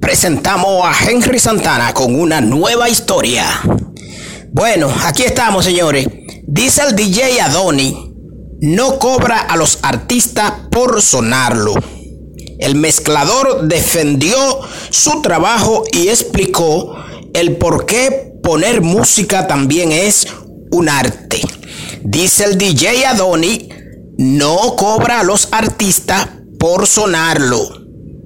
presentamos a Henry Santana con una nueva historia. Bueno, aquí estamos, señores. Dice el DJ Adoni, no cobra a los artistas por sonarlo. El mezclador defendió su trabajo y explicó el por qué poner música también es un arte. Dice el DJ Adoni, no cobra a los artistas por sonarlo.